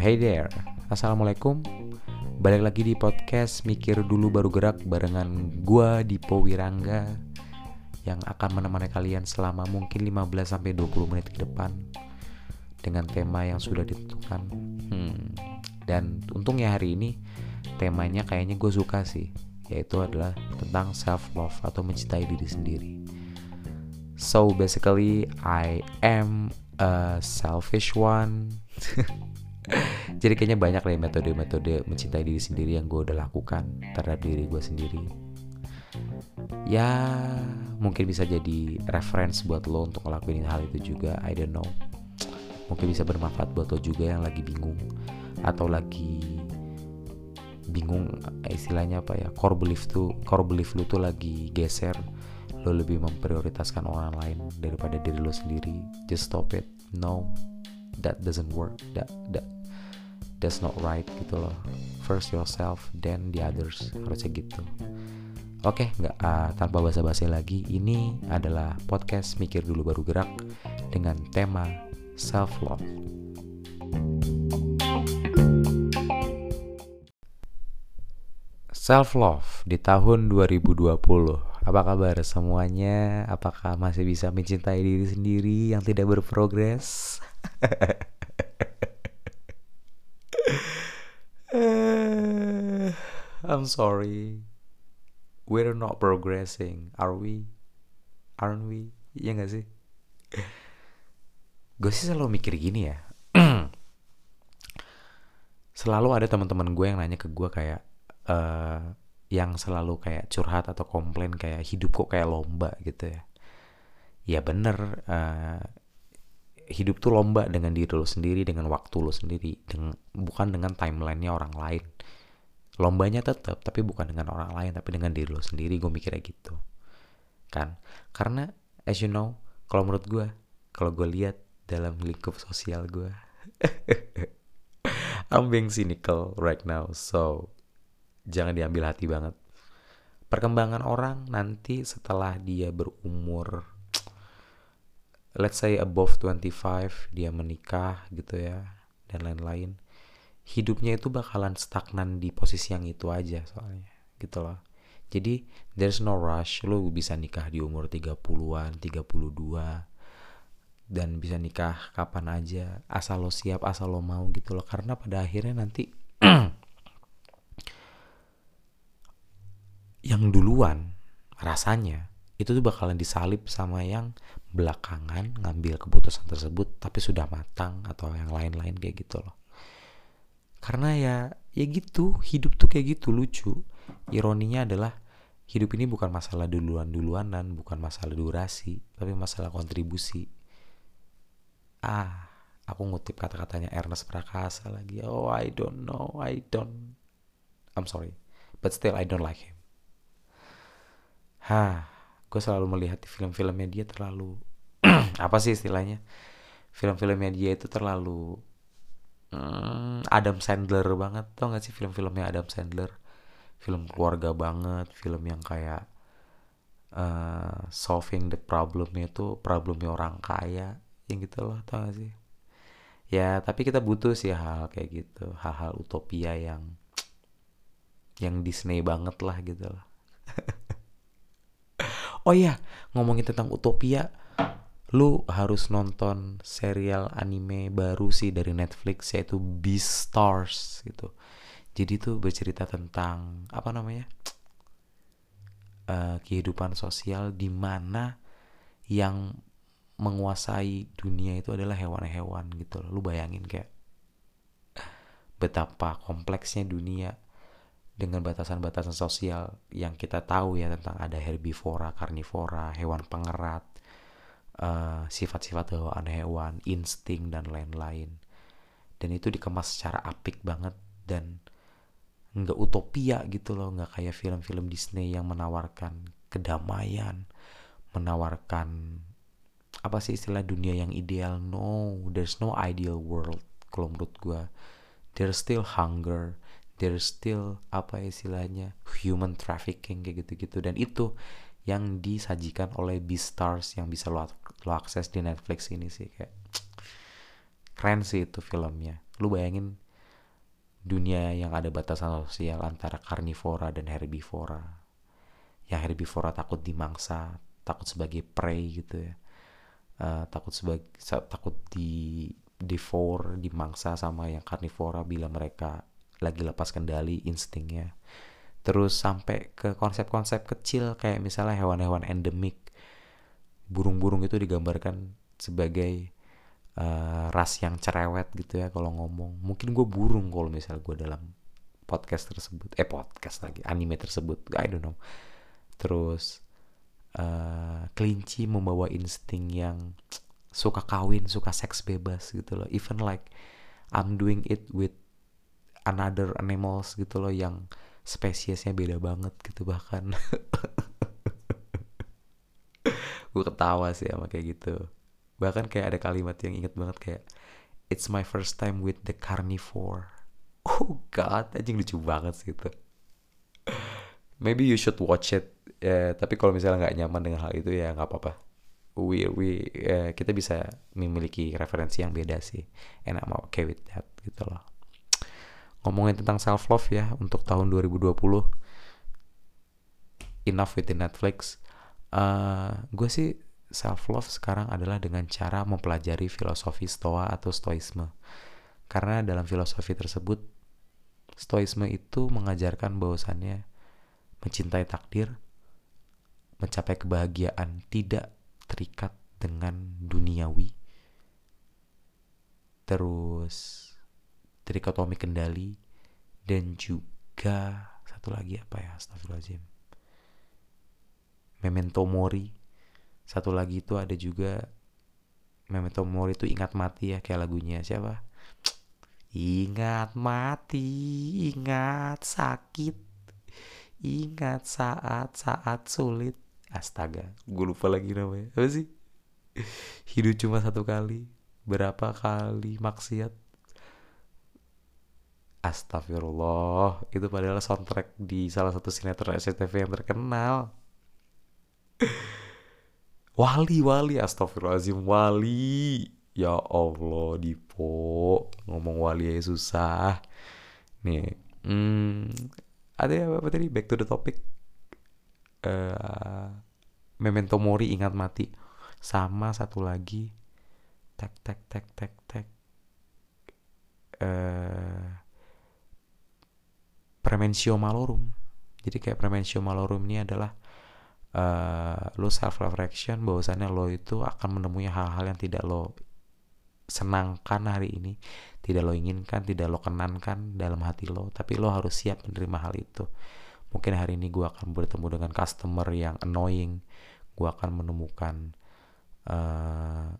Hey there. Assalamualaikum. Balik lagi di podcast Mikir Dulu Baru Gerak barengan gua Dipo Wirangga yang akan menemani kalian selama mungkin 15 sampai 20 menit ke depan dengan tema yang sudah ditentukan. Hmm. Dan untungnya hari ini temanya kayaknya gue suka sih, yaitu adalah tentang self love atau mencintai diri sendiri. So basically I am a selfish one. Jadi kayaknya banyak lah metode-metode mencintai diri sendiri yang gue udah lakukan terhadap diri gue sendiri. Ya mungkin bisa jadi reference buat lo untuk ngelakuin hal itu juga. I don't know. Mungkin bisa bermanfaat buat lo juga yang lagi bingung atau lagi bingung istilahnya apa ya core belief tuh core belief lu tuh lagi geser lo lebih memprioritaskan orang lain daripada diri lo sendiri just stop it no that doesn't work that that that's not right gitu loh first yourself then the others harusnya gitu oke nggak uh, tanpa basa-basi lagi ini adalah podcast mikir dulu baru gerak dengan tema self love Self love di tahun 2020. Apa kabar semuanya? Apakah masih bisa mencintai diri sendiri yang tidak berprogres? I'm sorry. We're not progressing, are we? Aren't we? Iya gak sih? Gue sih selalu mikir gini ya. selalu ada teman-teman gue yang nanya ke gue kayak uh, yang selalu kayak curhat atau komplain kayak hidup kok kayak lomba gitu ya ya bener uh, hidup tuh lomba dengan diri lo sendiri dengan waktu lo sendiri dengan bukan dengan timelinenya orang lain. Lombanya tetap tapi bukan dengan orang lain tapi dengan diri lo sendiri gue mikirnya gitu. Kan? Karena as you know kalau menurut gue kalau gue lihat dalam lingkup sosial gue I'm being cynical right now so jangan diambil hati banget. Perkembangan orang nanti setelah dia berumur let's say above 25 dia menikah gitu ya dan lain-lain hidupnya itu bakalan stagnan di posisi yang itu aja soalnya gitu loh. Jadi there's no rush lo bisa nikah di umur 30-an 32 dan bisa nikah kapan aja asal lo siap asal lo mau gitu loh. Karena pada akhirnya nanti yang duluan rasanya itu tuh bakalan disalip sama yang belakangan ngambil keputusan tersebut tapi sudah matang atau yang lain-lain kayak gitu loh. Karena ya ya gitu hidup tuh kayak gitu lucu. Ironinya adalah hidup ini bukan masalah duluan-duluanan bukan masalah durasi tapi masalah kontribusi. Ah aku ngutip kata-katanya Ernest Prakasa lagi. Oh I don't know I don't I'm sorry but still I don't like him. Hah, gue selalu melihat di film-filmnya dia terlalu apa sih istilahnya? Film-filmnya dia itu terlalu hmm, Adam Sandler banget tau gak sih film-filmnya Adam Sandler? Film keluarga banget, film yang kayak uh, solving the problemnya itu problemnya orang kaya, yang gitu loh, tau gak sih? Ya, tapi kita butuh sih hal, -hal kayak gitu, hal-hal utopia yang yang Disney banget lah gitu loh. Oh iya, ngomongin tentang Utopia, lu harus nonton serial anime baru sih dari Netflix yaitu Beastars gitu. Jadi tuh bercerita tentang apa namanya? Uh, kehidupan sosial di mana yang menguasai dunia itu adalah hewan-hewan gitu. Lu bayangin kayak betapa kompleksnya dunia dengan batasan-batasan sosial yang kita tahu ya tentang ada herbivora, karnivora, hewan pengerat, uh, sifat-sifat bawaan hewan, insting dan lain-lain. Dan itu dikemas secara apik banget dan nggak utopia gitu loh, nggak kayak film-film Disney yang menawarkan kedamaian, menawarkan apa sih istilah dunia yang ideal? No, there's no ideal world kalau menurut gue. There's still hunger, there's still apa istilahnya human trafficking kayak gitu-gitu. Dan itu yang disajikan oleh Beastars yang bisa lo, lo akses di Netflix ini sih kayak keren sih itu filmnya. Lu bayangin dunia yang ada batasan sosial antara karnivora dan herbivora. Yang herbivora takut dimangsa takut sebagai prey gitu ya. Uh, takut sebagai takut di devour dimangsa sama yang karnivora bila mereka lagi lepas kendali instingnya. Terus sampai ke konsep-konsep kecil kayak misalnya hewan-hewan endemik. Burung-burung itu digambarkan sebagai uh, ras yang cerewet gitu ya kalau ngomong. Mungkin gue burung kalau misal gue dalam podcast tersebut. Eh podcast lagi anime tersebut. I don't know. Terus uh, kelinci membawa insting yang suka kawin suka seks bebas gitu loh. Even like I'm doing it with another animals gitu loh yang spesiesnya beda banget gitu bahkan. Gue ketawa sih sama kayak gitu. Bahkan kayak ada kalimat yang inget banget kayak it's my first time with the carnivore. Oh god anjing lucu banget sih itu. Maybe you should watch it. Ya tapi kalau misalnya nggak nyaman dengan hal itu ya nggak apa-apa. We we ya, kita bisa memiliki referensi yang beda sih. And I'm okay with that gitu loh ngomongin tentang self love ya untuk tahun 2020 enough with the Netflix. Uh, gue sih self love sekarang adalah dengan cara mempelajari filosofi stoa atau stoisme. Karena dalam filosofi tersebut stoisme itu mengajarkan bahwasannya mencintai takdir mencapai kebahagiaan tidak terikat dengan duniawi. Terus trikotomi kendali dan juga satu lagi apa ya? Astagfirullahaladzim memento mori. Satu lagi itu ada juga memento mori itu ingat mati ya kayak lagunya siapa? Ingat mati ingat sakit ingat saat-saat sulit. Astaga gue lupa lagi namanya. Apa sih? Hidup cuma satu kali berapa kali maksiat Astagfirullah, itu padahal soundtrack di salah satu sinetron SCTV yang terkenal. Wali, Wali, Astagfirullahaladzim, Wali. Ya Allah, Dipo, ngomong Wali aja susah. Nih, hmm, ada ya apa tadi? Back to the topic. Uh, Memento Mori, ingat mati. Sama satu lagi, tek tek tek tek tek. Uh, premensio malorum. Jadi kayak premensio malorum ini adalah uh, lo self reflection bahwasannya lo itu akan menemui hal-hal yang tidak lo senangkan hari ini tidak lo inginkan tidak lo kenankan dalam hati lo tapi lo harus siap menerima hal itu. Mungkin hari ini gue akan bertemu dengan customer yang annoying gue akan menemukan uh,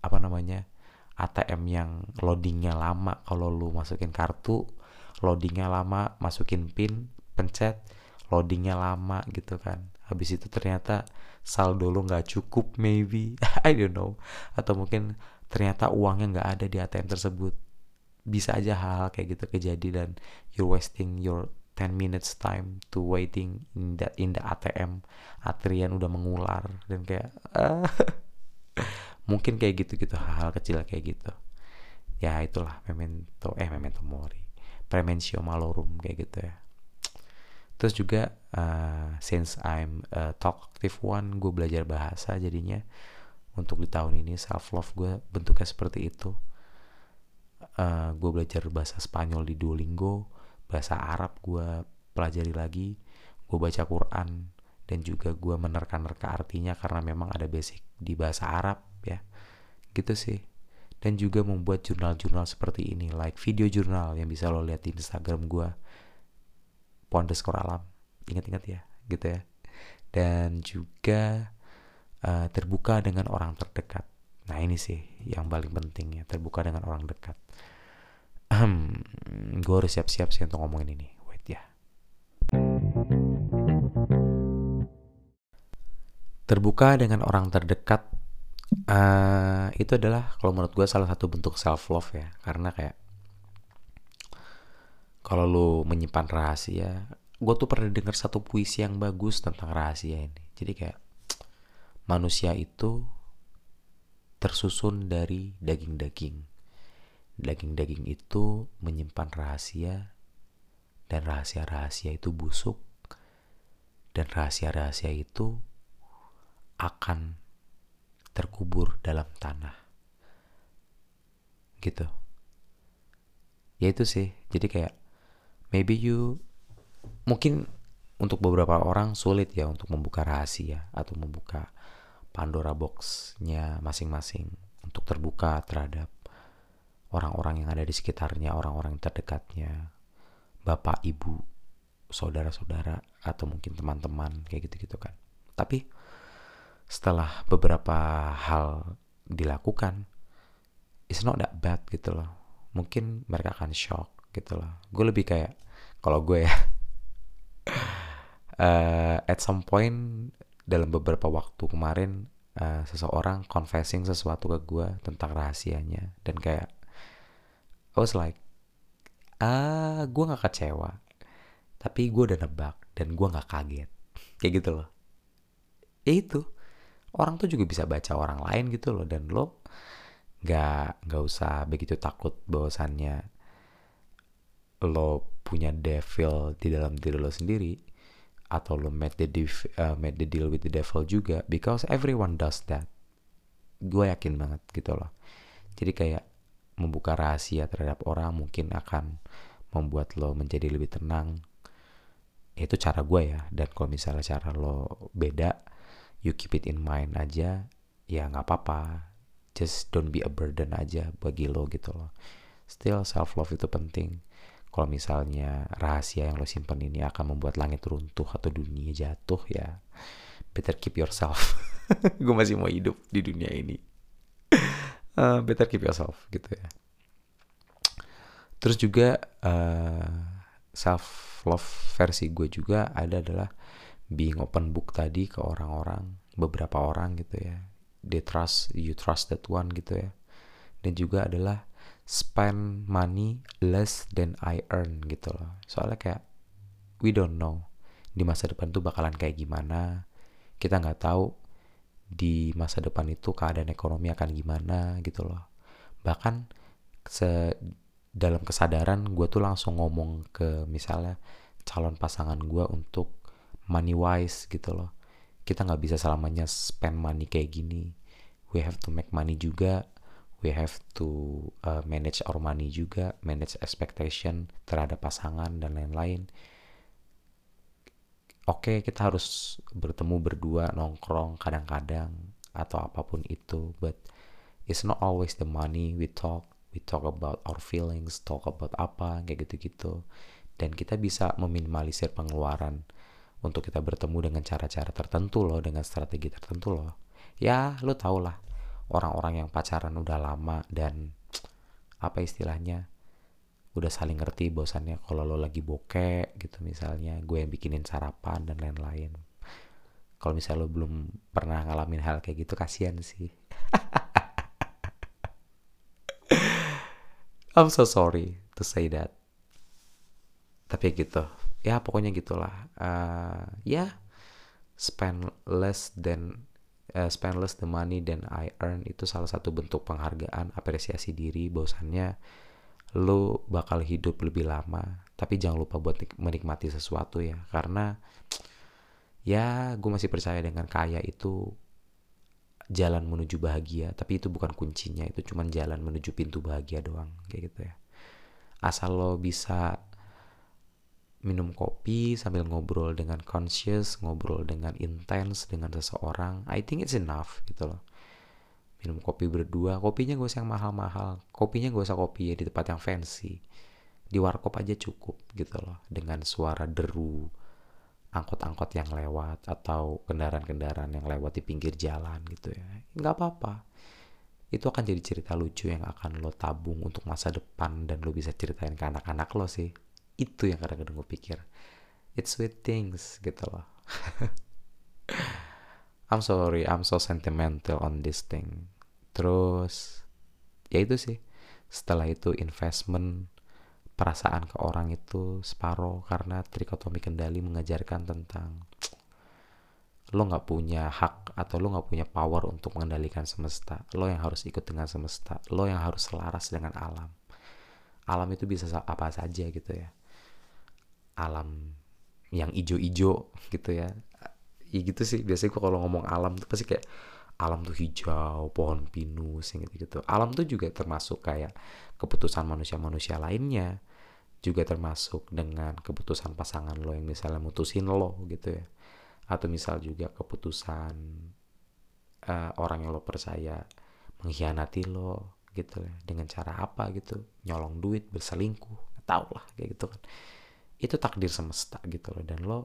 apa namanya ATM yang loadingnya lama kalau lu masukin kartu loadingnya lama masukin pin pencet loadingnya lama gitu kan. Habis itu ternyata saldo lo nggak cukup maybe. I don't know. Atau mungkin ternyata uangnya nggak ada di ATM tersebut. Bisa aja hal-hal kayak gitu kejadi dan you're wasting your 10 minutes time to waiting in the in the ATM antrian udah mengular dan kayak uh, mungkin kayak gitu gitu hal-hal kecil kayak gitu. Ya itulah memento eh memento mori premensio malorum kayak gitu ya. Terus juga uh, since I'm a talkative one gue belajar bahasa jadinya. Untuk di tahun ini self love gue bentuknya seperti itu. Uh, gue belajar bahasa Spanyol di Duolingo bahasa Arab gue pelajari lagi gue baca Quran dan juga gue menerka-nerka artinya karena memang ada basic di bahasa Arab ya. Gitu sih dan juga membuat jurnal-jurnal seperti ini like video jurnal yang bisa lo lihat di Instagram gue pondeskor alam ingat-ingat ya gitu ya. Dan juga uh, terbuka dengan orang terdekat. Nah ini sih yang paling penting ya terbuka dengan orang dekat. Gue harus siap-siap sih untuk ngomongin ini. Wait ya. Terbuka dengan orang terdekat uh, itu adalah kalau menurut gue salah satu bentuk self love ya. Karena kayak kalau lu menyimpan rahasia gue tuh pernah dengar satu puisi yang bagus tentang rahasia ini. Jadi kayak manusia itu tersusun dari daging-daging. Daging-daging itu menyimpan rahasia dan rahasia-rahasia itu busuk dan rahasia-rahasia itu akan terkubur dalam tanah. Gitu. Ya itu sih. Jadi kayak maybe you mungkin untuk beberapa orang sulit ya untuk membuka rahasia atau membuka Pandora boxnya masing-masing untuk terbuka terhadap orang-orang yang ada di sekitarnya, orang-orang terdekatnya, bapak, ibu, saudara-saudara atau mungkin teman-teman kayak gitu-gitu kan. Tapi setelah beberapa hal dilakukan, it's not that bad gitu loh. Mungkin mereka akan shock gitu loh. Gue lebih kayak kalau gue ya uh, at some point dalam beberapa waktu kemarin uh, seseorang confessing sesuatu ke gue tentang rahasianya dan kayak I was like ah gue nggak kecewa tapi gue udah nebak dan gue nggak kaget kayak gitu loh ya itu orang tuh juga bisa baca orang lain gitu loh dan lo nggak nggak usah begitu takut bahwasannya lo punya devil di dalam diri lo sendiri atau lo made the, div, uh, made the deal with the devil juga because everyone does that. Gue yakin banget gitu loh. Jadi kayak membuka rahasia terhadap orang mungkin akan membuat lo menjadi lebih tenang. Itu cara gue ya dan kalau misalnya cara lo beda you keep it in mind aja ya nggak apa-apa. Just don't be a burden aja bagi lo gitu loh. Still self love itu penting. Kalau misalnya rahasia yang lo simpan ini akan membuat langit runtuh atau dunia jatuh ya better keep yourself. Gue masih mau hidup di dunia ini. Uh, better keep yourself gitu ya. Terus juga uh, self love versi gue juga ada adalah being open book tadi ke orang-orang beberapa orang gitu ya they trust you trust that one gitu ya dan juga adalah spend money less than I earn gitu loh. Soalnya kayak we don't know di masa depan tuh bakalan kayak gimana. Kita nggak tahu di masa depan itu keadaan ekonomi akan gimana gitu loh. Bahkan se dalam kesadaran gue tuh langsung ngomong ke misalnya calon pasangan gue untuk money wise gitu loh. Kita nggak bisa selamanya spend money kayak gini. We have to make money juga we have to uh, manage our money juga, manage expectation terhadap pasangan dan lain-lain. Oke, okay, kita harus bertemu berdua nongkrong kadang-kadang atau apa pun itu, but it's not always the money we talk. We talk about our feelings, talk about apa kayak gitu-gitu. Dan kita bisa meminimalisir pengeluaran untuk kita bertemu dengan cara-cara tertentu loh, dengan strategi tertentu loh. Ya, lo tau lah orang-orang yang pacaran udah lama dan apa istilahnya udah saling ngerti bosannya kalau lo lagi bokeh gitu misalnya gue yang bikinin sarapan dan lain-lain. Kalau misalnya lo belum pernah ngalamin hal kayak gitu kasihan sih. I'm so sorry to say that. Tapi gitu ya pokoknya gitulah. Uh, ya spend less than uh, spend less the money than I earn itu salah satu bentuk penghargaan apresiasi diri bahwasannya lo bakal hidup lebih lama. Tapi jangan lupa buat menikmati sesuatu ya. Karena ya gue masih percaya dengan kaya itu jalan menuju bahagia. Tapi itu bukan kuncinya. Itu cuma jalan menuju pintu bahagia doang. Kayak gitu ya. Asal lo bisa minum kopi sambil ngobrol dengan conscious, ngobrol dengan intens dengan seseorang, I think it's enough gitu loh. Minum kopi berdua, kopinya gak usah yang mahal-mahal, kopinya gak usah kopi ya di tempat yang fancy, di warkop aja cukup gitu loh, dengan suara deru angkot-angkot yang lewat atau kendaraan-kendaraan yang lewat di pinggir jalan gitu ya, nggak apa-apa. Itu akan jadi cerita lucu yang akan lo tabung untuk masa depan dan lo bisa ceritain ke anak-anak lo sih itu yang kadang-kadang gue pikir. It's sweet things gitu loh. I'm sorry I'm so sentimental on this thing. Terus ya itu sih. Setelah itu investment perasaan ke orang itu separoh karena trikotomi kendali mengajarkan tentang lo nggak punya hak atau lo nggak punya power untuk mengendalikan semesta. Lo yang harus ikut dengan semesta. Lo yang harus selaras dengan alam. Alam itu bisa apa saja gitu ya alam yang ijo-ijo gitu ya. Ya gitu sih biasanya gue kalau ngomong alam tuh pasti kayak alam tuh hijau pohon pinus yang gitu gitu alam tuh juga termasuk kayak keputusan manusia-manusia lainnya juga termasuk dengan keputusan pasangan lo yang misalnya mutusin lo gitu ya. Atau misal juga keputusan uh, orang yang lo percaya mengkhianati lo gitu ya. Dengan cara apa gitu? Nyolong duit berselingkuh tau lah kayak gitu kan itu takdir semesta gitu loh dan lo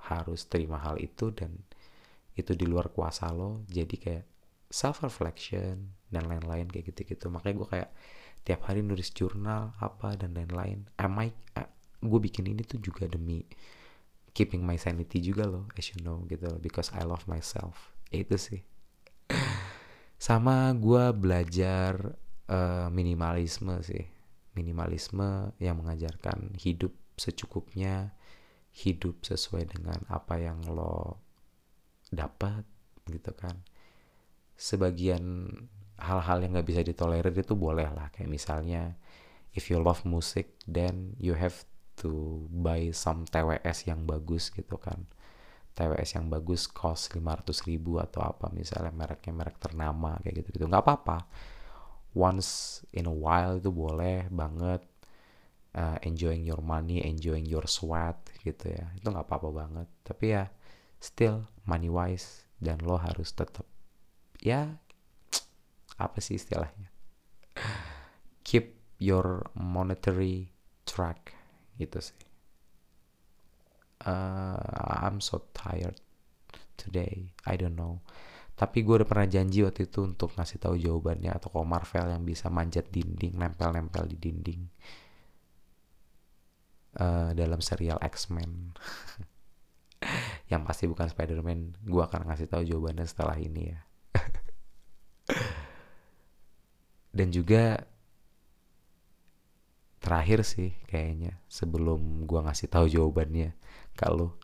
harus terima hal itu dan itu di luar kuasa lo. Jadi kayak self reflection dan lain-lain kayak gitu-gitu. Makanya gue kayak tiap hari nulis jurnal apa dan lain-lain. Am I uh, gue bikin ini tuh juga demi keeping my sanity juga loh as you know gitu loh. Because I love myself. Itu sih. Sama gue belajar uh, minimalisme sih. Minimalisme yang mengajarkan hidup secukupnya hidup sesuai dengan apa yang lo dapat gitu kan. Sebagian hal-hal yang nggak bisa ditolerir itu boleh lah. Kayak misalnya if you love music then you have to buy some TWS yang bagus gitu kan. TWS yang bagus cost 500 ribu atau apa misalnya mereknya merek ternama kayak gitu gitu nggak apa-apa. Once in a while itu boleh banget uh, enjoying your money, enjoying your sweat gitu ya. Itu nggak apa-apa banget. Tapi ya still money wise dan lo harus tetap ya apa sih istilahnya? Keep your monetary track gitu sih. Uh, I'm so tired today. I don't know. Tapi gue udah pernah janji waktu itu untuk ngasih tahu jawabannya atau kalau Marvel yang bisa manjat dinding, nempel-nempel di dinding uh, dalam serial X-Men. Yang pasti bukan Spider-Man. Gue akan ngasih tahu jawabannya setelah ini ya. Dan juga terakhir sih kayaknya sebelum gue ngasih tahu jawabannya. Kalau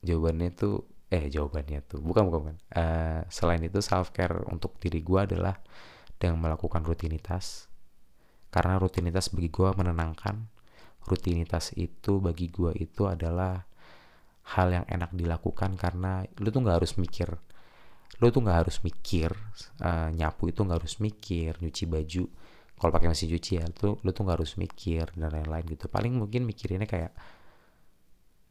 jawabannya tuh eh jawabannya tuh bukan bukan, bukan. Uh, selain itu self care untuk diri gue adalah dengan melakukan rutinitas. Karena rutinitas bagi gue menenangkan rutinitas itu bagi gue itu adalah hal yang enak dilakukan karena lu tuh nggak harus mikir lu tuh nggak harus mikir uh, nyapu itu nggak harus mikir nyuci baju kalau pakai mesin cuci ya tuh lu tuh nggak harus mikir dan lain-lain gitu. Paling mungkin mikirinnya kayak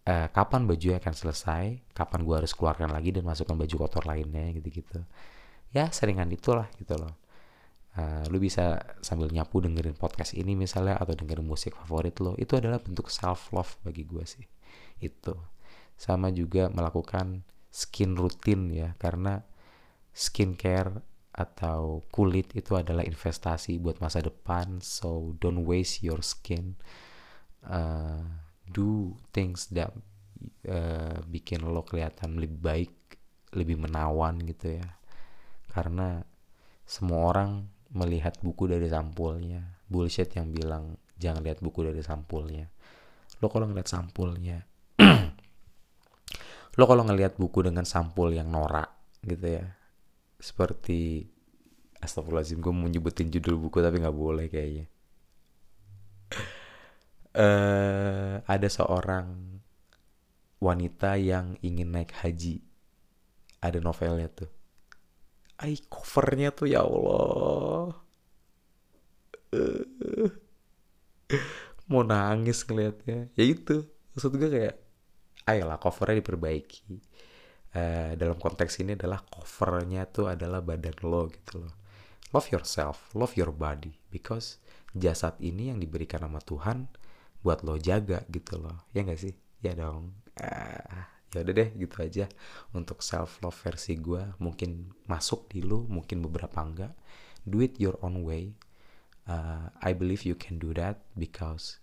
uh, kapan baju akan selesai kapan gua harus keluarkan lagi dan masukkan baju kotor lainnya gitu-gitu. Ya seringan itulah gitu loh Uh, lu bisa sambil nyapu dengerin podcast ini misalnya atau dengerin musik favorit lo itu adalah bentuk self love bagi gue sih. Itu. Sama juga melakukan skin rutin ya karena skincare atau kulit itu adalah investasi buat masa depan so don't waste your skin. Uh, do things that uh, bikin lo kelihatan lebih baik lebih menawan gitu ya. Karena semua orang melihat buku dari sampulnya. Bullshit yang bilang jangan lihat buku dari sampulnya. Lo kalau ngeliat sampulnya lo kalau ngelihat buku dengan sampul yang norak gitu ya. Seperti Astagfirullahaladzim gue mau nyebutin judul buku tapi nggak boleh kayaknya. Uh, ada seorang wanita yang ingin naik haji. Ada novelnya tuh Ay, covernya tuh ya Allah. Uh, mau nangis ngeliatnya. Ya itu, maksud gue kayak, ayolah covernya diperbaiki. Uh, dalam konteks ini adalah covernya tuh adalah badan lo gitu loh. Love yourself, love your body, because jasad ini yang diberikan sama Tuhan buat lo jaga gitu loh. Ya gak sih? Ya dong. Uh, ya udah deh gitu aja. Untuk self love versi gue mungkin masuk di lu mungkin beberapa enggak. Do it your own way. Uh, I believe you can do that because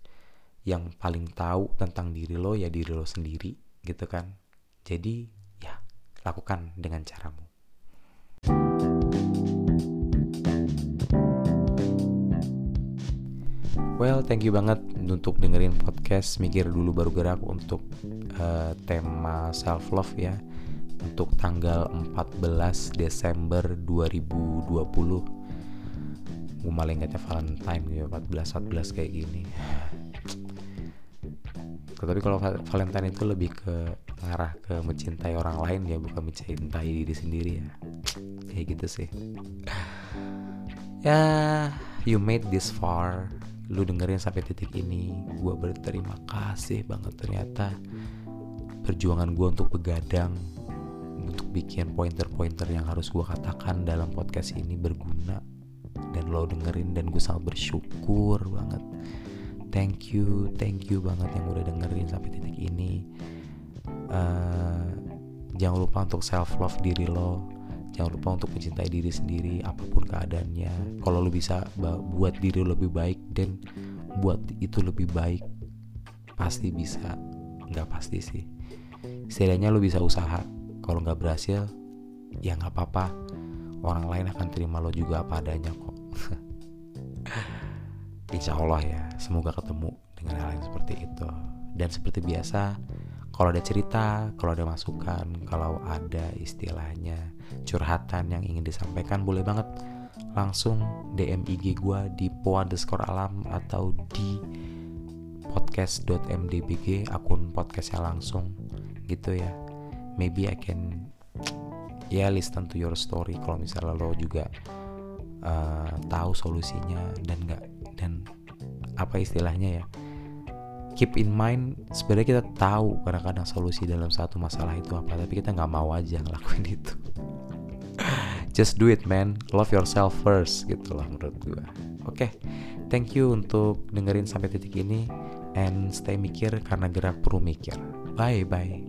yang paling tahu tentang diri lo ya diri lo sendiri gitu kan. Jadi ya lakukan dengan caramu Well, thank you banget untuk dengerin podcast Mikir Dulu Baru Gerak untuk uh, tema self love ya. Untuk tanggal 14 Desember 2020. gue malah ingatnya Valentine gitu 14 14 kayak gini tapi kalau Valentine itu lebih ke ngarah ke mencintai orang lain ya bukan mencintai diri sendiri ya kayak gitu sih ya you made this far lu dengerin sampai titik ini. Gue berterima kasih banget ternyata perjuangan gue untuk begadang untuk bikin pointer-pointer yang harus gue katakan dalam podcast ini berguna. Dan lo dengerin dan gue sangat bersyukur banget. Thank you thank you banget yang udah dengerin sampai titik ini. Uh, jangan lupa untuk self love diri lo jangan lupa untuk mencintai diri sendiri apa pun keadaannya. Kalau lo bisa buat diri lo lebih baik dan buat itu lebih baik pasti bisa. Nggak pasti sih. Setidaknya lo bisa usaha. Kalau nggak berhasil ya nggak apa-apa. Orang lain akan terima lo juga apa adanya kok. Insya Allah ya semoga ketemu dengan hal yang seperti itu. Dan seperti biasa kalau ada cerita kalau ada masukan kalau ada istilahnya curhatan yang ingin disampaikan boleh banget. Langsung DM IG gue di po underscore alam atau di podcast.mdbg akun podcastnya langsung. Gitu ya. Maybe I can ya yeah, listen to your story. Kalau misalnya lo juga uh, tahu solusinya dan nggak dan apa istilahnya ya keep in mind sebenarnya kita tahu kadang-kadang solusi dalam satu masalah itu apa tapi kita nggak mau aja ngelakuin itu. Just do it man. Love yourself first gitu lah menurut gue oke okay. thank you untuk dengerin sampai titik ini and stay mikir karena gerak perlu mikir. Bye bye